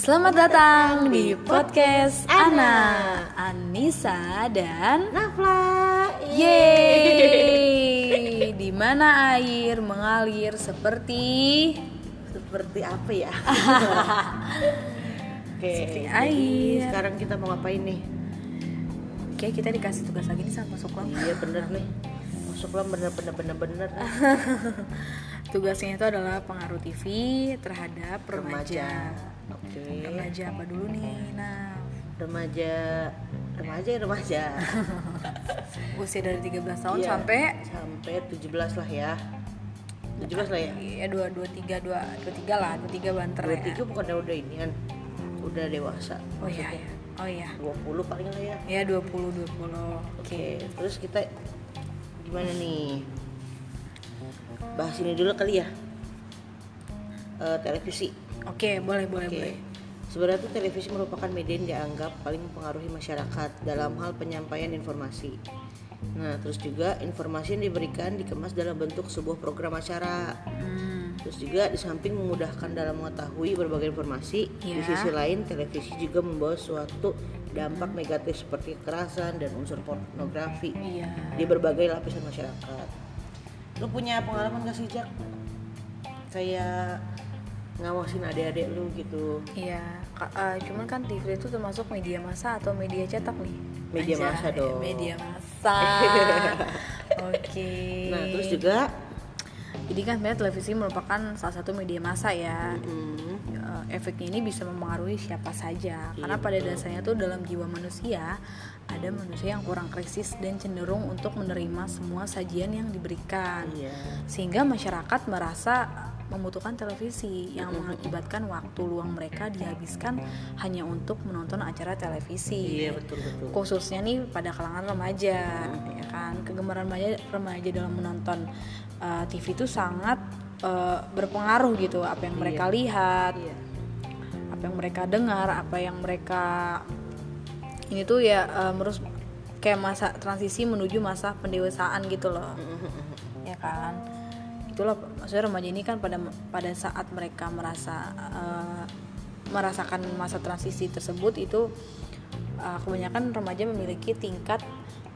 Selamat datang di podcast Ana, Anissa dan Nafla. Yeay. Di mana air mengalir seperti? Seperti apa ya? Oke, Seperti jadi air. Sekarang kita mau ngapain nih? Oke kita dikasih tugas lagi nih sama Masuk Iya bener nih. Masuk lah bener bener bener bener. Tugasnya itu adalah pengaruh TV terhadap remaja Oke. Remaja apa dulu nih? Nah Remaja Remaja ya remaja. Usia dari 13 tahun Iya, sampai? Sampai 17 lah ya. 17 lah ya? Ya dua dua tiga dua dua tiga lah dua tiga banter ya. 23 bukannya udah ini kan? Udah dewasa oh iya maksudnya. iya. Oh iya. 20 paling lah ya. Ya 20 20 oke Oke, terus kita gimana nih? Bahas ini dulu kali ya. Eh, televisi. Oke boleh boleh Oke. boleh Sebenarnya tuh televisi merupakan media yang dianggap paling mempengaruhi masyarakat dalam hal penyampaian informasi. Nah, terus juga informasi yang diberikan dikemas dalam bentuk sebuah program acara. hmm, Terus juga di samping memudahkan dalam mengetahui berbagai informasi, di Ya. sisi lain televisi juga membawa suatu dampak negatif seperti kekerasan dan unsur pornografi iya di berbagai lapisan masyarakat. Lu punya pengalaman gak sih Jack? Kayak ngawasin adik-adik lu gitu. iya eh, cuman kan TV itu termasuk media massa atau media cetak nih? Media Anjay, massa dong. media massa. Oke. Nah, terus juga? Jadi kan sebenarnya televisi merupakan salah satu media massa ya. Hmm, Eh, efeknya ini bisa mempengaruhi siapa saja. Karena Iya, pada dasarnya tuh dalam jiwa manusia ada manusia yang kurang krisis dan cenderung untuk menerima semua sajian yang diberikan. Iya. sehingga masyarakat merasa membutuhkan televisi yang mengakibatkan waktu luang mereka dihabiskan hanya untuk menonton acara televisi. Iya, betul betul. khususnya nih pada kalangan remaja ya kan? Kegemaran remaja remaja dalam menonton uh, TV itu sangat uh, berpengaruh gitu apa yang mereka lihat Iya. apa yang mereka dengar apa yang mereka ini tuh ya uh, merus kayak masa transisi menuju masa pendewasaan gitu loh. Ya kan itulah maksudnya remaja ini kan pada pada saat mereka merasa uh, merasakan masa transisi tersebut itu uh, kebanyakan remaja memiliki tingkat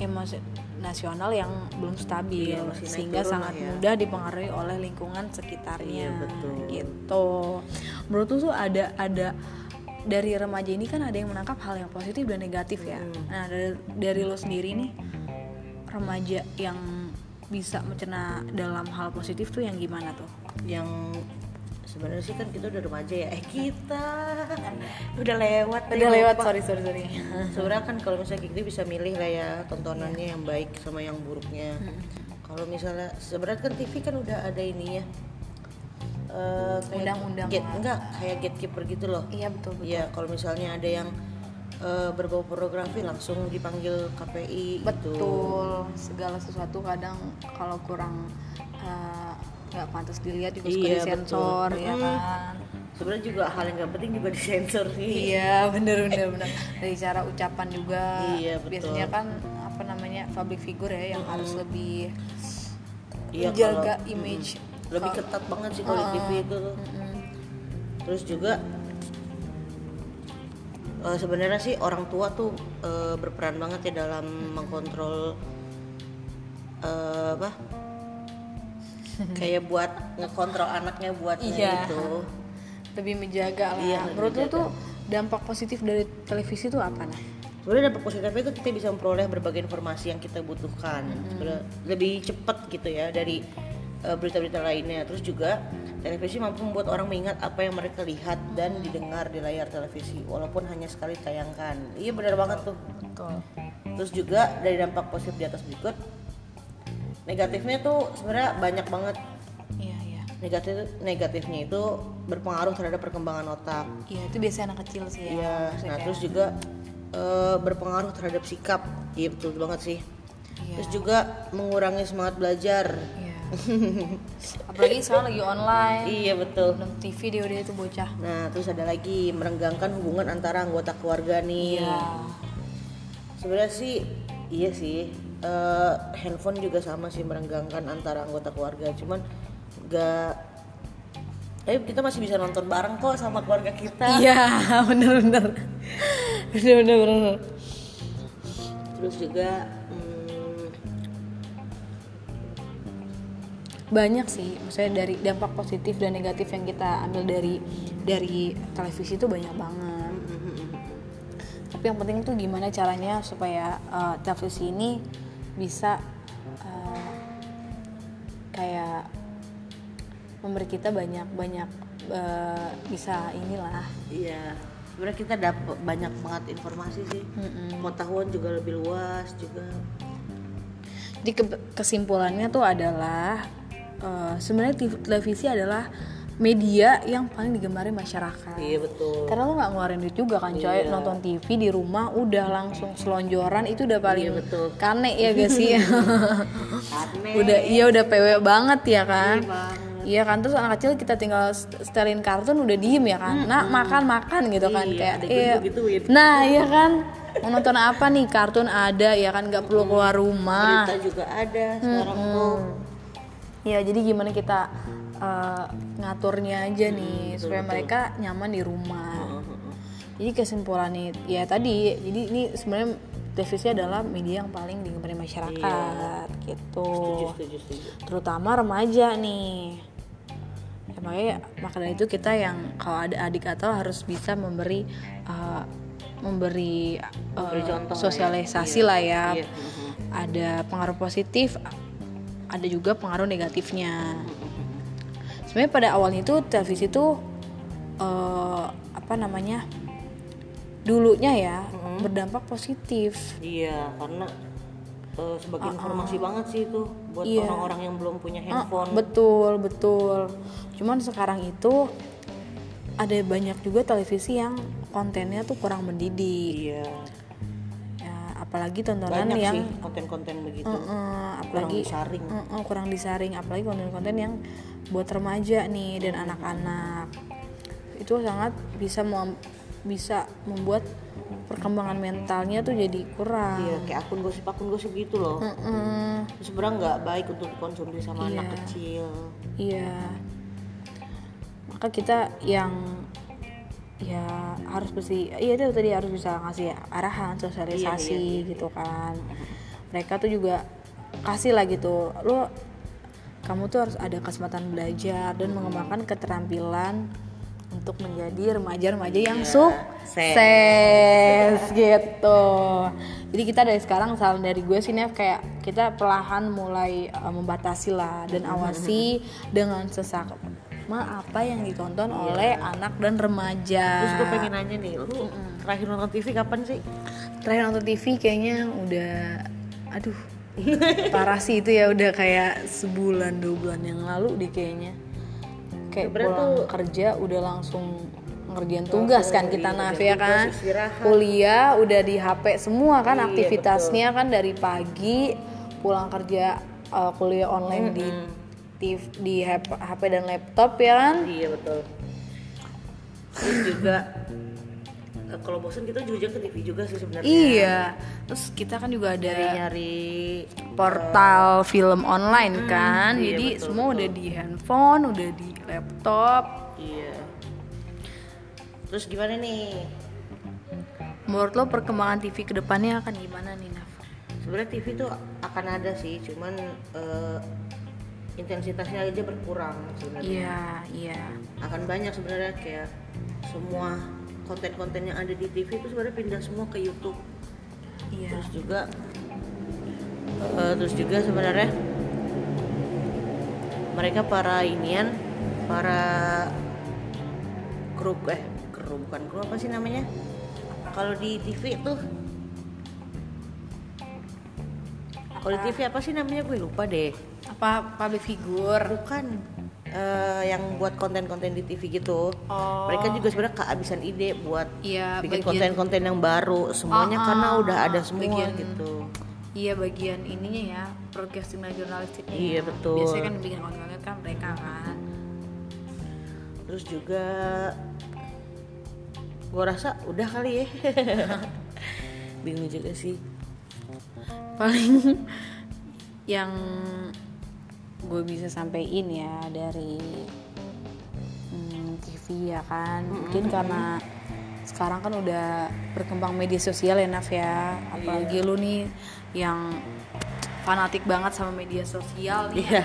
emosi nasional yang belum stabil Iya, sehingga sangat ya. mudah dipengaruhi oleh lingkungan sekitarnya Iya, betul. gitu menurut tuh tuh ada ada dari remaja ini kan ada yang menangkap hal yang positif dan negatif ya Hmm. nah dari, dari lo sendiri nih remaja yang bisa mencerna dalam hal positif tuh yang gimana tuh Yang sebenarnya sih kan kita udah remaja ya. Eh kita udah lewat. udah nih, lewat lupa. sorry sorry sorry Sebenarnya kan kalau misalnya kita bisa milih lah ya tontonannya yang baik sama yang buruknya. Kalau misalnya sebenarnya kan TV kan udah ada ini ya. eh, kayak Undang-undang gate- lah. enggak kayak gatekeeper gitu loh. iya betul betul Iya, kalau misalnya ada yang eh, berbau pornografi langsung dipanggil KPI gitu. betul segala sesuatu kadang kalau kurang uh, nggak pantas dilihat juga suka Iya, disensor betul. ya kan Sebenarnya juga hal yang gak penting juga disensor sih. iya bener bener bener dari cara ucapan juga Iya, betul. biasanya kan apa namanya public figure ya yang harus lebih Iya, menjaga kalau- image Lebih Kalau- ketat banget sih kalau di TV itu. Mm-mm. Terus juga eh, sebenarnya sih orang tua tuh eh, berperan banget ya dalam mengkontrol eh, apa? Kayak buat ngekontrol anaknya buat Iya. itu. lebih menjaga lah Iya, menurut lu tuh dampak positif dari televisi itu apa nah Sebenarnya dampak positifnya itu kita bisa memperoleh berbagai informasi yang kita butuhkan. Sebenarnya lebih cepat gitu ya dari berita-berita lainnya. Terus juga televisi mampu membuat orang mengingat apa yang mereka lihat dan didengar di layar televisi walaupun hanya sekali tayangkan. Iya benar banget tuh. betul Terus juga dari dampak positif di atas berikut negatifnya tuh sebenarnya banyak banget. iya iya Negatif negatifnya itu berpengaruh terhadap perkembangan otak. iya itu biasanya anak kecil sih ya Iya, nah terus juga eh, berpengaruh terhadap sikap. Iya betul banget sih. Iya. Terus juga mengurangi semangat belajar. Iya. apalagi sekarang lagi online Iya betul. nonton TV dia udah itu bocah Nah terus ada lagi merenggangkan hubungan antara anggota keluarga nih. iya Sebenarnya sih iya sih. Eh, handphone juga sama sih merenggangkan antara anggota keluarga. Cuman gak tapi kita masih bisa nonton bareng kok sama keluarga kita iya bener bener bener bener bener terus juga banyak sih maksudnya dari dampak positif dan negatif yang kita ambil dari dari televisi itu banyak banget. Tapi yang penting tuh gimana caranya supaya uh, televisi ini bisa uh, kayak memberi kita banyak banyak uh, bisa inilah. Iya sebenarnya kita dapat banyak banget informasi sih. Pengetahuan juga lebih luas juga. Jadi ke- kesimpulannya tuh adalah uh, sebenarnya televisi adalah media yang paling digemari masyarakat. Iya betul. Karena lo nggak ngeluarin duit juga kan coy. Nonton TV di rumah udah langsung selonjoran itu udah paling Iya, betul. kane ya gak sih? Udah iya udah PW banget ya kan? Banget. Iya kan? Terus anak kecil kita tinggal setelin kartun udah diem ya kan. Nah makan makan gitu kan Iya, kayak iya. gitu-gituin. Nah iya kan? Mau nonton apa nih? Kartun ada ya kan? Nggak perlu keluar rumah. berita juga ada sekarang tuh Ya jadi gimana kita eh, ngaturnya aja nih supaya mereka nyaman di rumah. Jadi kesimpulannya ya tadi jadi ini sebenarnya televisi adalah media yang paling digemari masyarakat gitu. setuju setuju Terutama remaja nih. Ya, makanya maka dari itu kita yang kalau ada adik atau harus bisa memberi eh, memberi, Memberi lah ya. sosialisasi lah ya. Iya. Ada pengaruh positif, ada juga pengaruh negatifnya. Sebenarnya pada awalnya itu televisi itu eh, apa namanya? Dulunya ya berdampak positif. iya karena eh, sebagai informasi banget sih itu buat Iya. orang-orang yang belum punya Ah, handphone betul, betul. Cuman sekarang itu ada banyak juga televisi yang kontennya tuh kurang mendidik. iya Ya, apalagi tontonan banyak yang konten-konten begitu eh, apalagi disaring. eh, eh, kurang disaring, apalagi konten-konten yang buat remaja nih dan anak-anak. Itu sangat bisa mem- bisa membuat perkembangan mentalnya tuh jadi kurang. iya kayak akun gosip akun gosip gitu loh Mm-mm. Itu sebenarnya nggak baik untuk dikonsumsi sama Iya. anak kecil Iya. Maka kita yang ya harus bersih iya itu tadi harus bisa ngasih arahan sosialisasi Iya, iya, gitu kan. Mereka tuh juga kasih lah gitu lo kamu tuh harus ada kesempatan belajar dan mengembangkan keterampilan untuk menjadi remaja-remaja yang sukses. Gitu. Jadi kita dari sekarang saran dari gue sih Nev kayak kita perlahan mulai uh, membatasi lah dan awasi dengan sesama apa yang ditonton oleh anak dan remaja? Terus gue pengen nanya nih lu terakhir nonton TV kapan sih? Terakhir nonton TV kayaknya udah aduh parah sih itu ya udah kayak sebulan dua bulan yang lalu deh kayaknya. Kayak pulang tuh- kerja udah langsung ngerjain tugas kan kita Naf ya kan? kuliah udah di HP semua kan Iya, aktivitasnya kan dari pagi pulang kerja uh, kuliah online di TV, di HP, HP dan laptop ya kan? Iya betul. Terus juga eh, kalau bosan kita juga ke TV juga sih sebenarnya. Iya. Terus kita kan juga ada nyari portal film online kan? iya, jadi betul, semua udah di handphone udah di laptop. Iya. Terus gimana nih? Menurut lo perkembangan TV ke depannya akan gimana nih Naf? sebenarnya TV tuh akan ada sih cuman eh, intensitasnya aja berkurang sebenarnya. Iya iya. Akan banyak sebenarnya kayak semua konten-konten yang ada di TV itu sebenarnya pindah semua ke YouTube. Iya. Terus juga eh, terus juga sebenarnya mereka para inian para kru eh kru bukan kru apa sih namanya? Kalau di TV tuh kalau di TV apa sih namanya? Gue lupa deh apa public figure? Bukan. Eh, yang buat konten-konten di TV gitu. Oh. mereka juga sebenarnya kehabisan ide buat iya bikin konten-konten yang baru. Semuanya Ah, karena ah, udah ada semua bagian- gitu. Iya bagian ininya ya broadcasting dan jurnalistiknya Iya, ya. betul. biasanya kan bikin konten kan mereka kan. Terus juga gue rasa udah kali ya. Bingung juga sih. Paling yang gue bisa sampein ya dari TV ya kan. Mungkin karena sekarang kan udah berkembang media sosial ya Naf ya. Apalagi lu nih yang fanatik banget sama media sosial nih. Iya.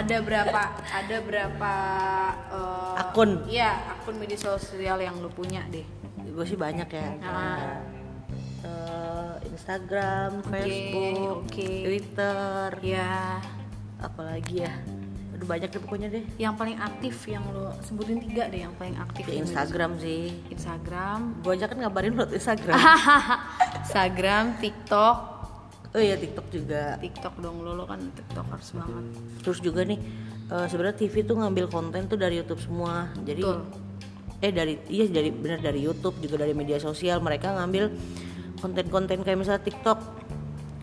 ada berapa ada berapa eh, Akun. iya akun media sosial yang lu punya deh? Gue sih banyak ya. Ah. Eh, Instagram Facebook oke. Twitter. Ya apalagi ya. Aduh banyak deh pokoknya deh. Yang paling aktif yang lu sebutin tiga deh yang paling aktif media Instagram sih. Instagram. Gue aja kan ngabarin lo Instagram. Instagram TikTok. Oh iya TikTok juga. TikTok dong lo lo kan tiktokers banget. Terus juga nih eh, sebenarnya TV tuh ngambil konten tuh dari YouTube semua. Jadi Betul. eh dari iya dari benar dari YouTube juga dari media sosial. Mereka ngambil konten-konten kayak misalnya TikTok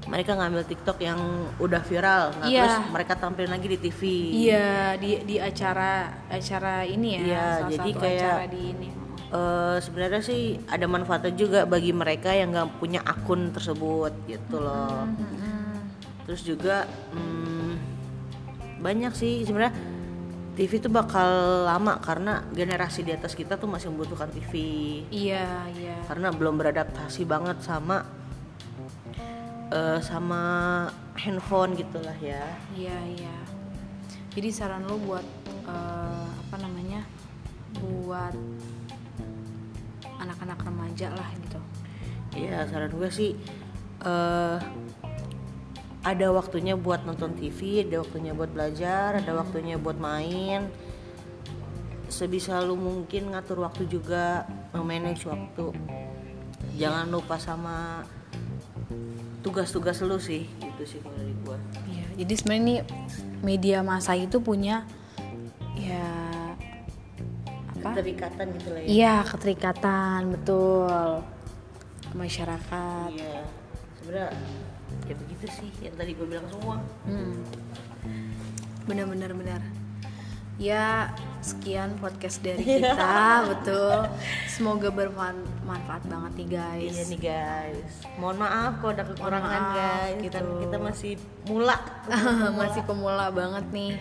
mereka ngambil TikTok yang udah viral nah, Iya. terus mereka tampilin lagi di TV iya di di acara acara ini ya Iya, salah jadi satu kayak- acara di ini. Eh, sebenarnya sih ada manfaatnya juga bagi mereka yang nggak punya akun tersebut gitu loh. terus juga hmm, banyak sih sebenarnya TV tuh bakal lama karena generasi di atas kita tuh masih membutuhkan TV iya iya. Karena belum beradaptasi banget sama eh, sama handphone gitulah ya iya iya jadi saran lo buat eh, apa namanya buat anak-anak remaja lah gitu Iya saran gue sih eh ada waktunya buat nonton TV, ada waktunya buat belajar, ada waktunya buat main. Sebisa lu mungkin ngatur waktu juga, manage waktu. Jangan lupa sama tugas-tugas lu sih, gitu sih kalau dari gue. Iya, jadi sebenarnya nih media massa itu punya ya apa? Keterikatan gitu lah ya. Iya, keterikatan betul ke masyarakat. Iya. Sebenarnya ya begitu sih yang tadi gue bilang semua. Hmm. Benar-benar benar. Ya, sekian podcast dari kita, betul. Semoga bermanfaat banget nih guys. Iya nih guys. Mohon maaf kalau ada kekurangan maaf, guys. gitu. Kita kita masih mula. Masih pemula banget nih.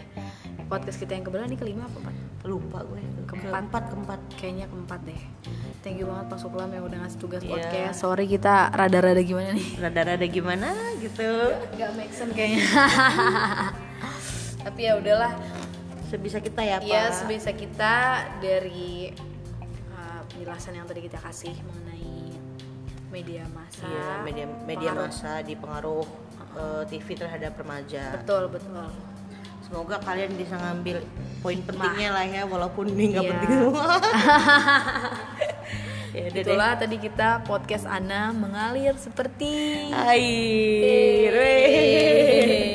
Podcast kita yang keberapa nih kelima apa Pak? Lupa gue. Keempat. Keempat keempat. Kayaknya keempat deh. Thank you banget Pak Suklam yang udah ngasih tugas Iya. podcast. Sorry kita rada-rada gimana nih? Rada-rada gimana gitu. Gak make sense kayaknya. Tapi ya udahlah. Sebisa kita ya, Pak. Ya sebisa kita dari uh, penjelasan yang tadi kita kasih mengenai media massa. Iya, media media pengaruh. massa di pengaruh eh, TV terhadap remaja. Betul betul. Semoga kalian bisa ngambil poin pentingnya lah ya, walaupun ini nggak Iya. penting semua. ya udah deh. Itulah tadi kita podcast Ana mengalir seperti Air. weh.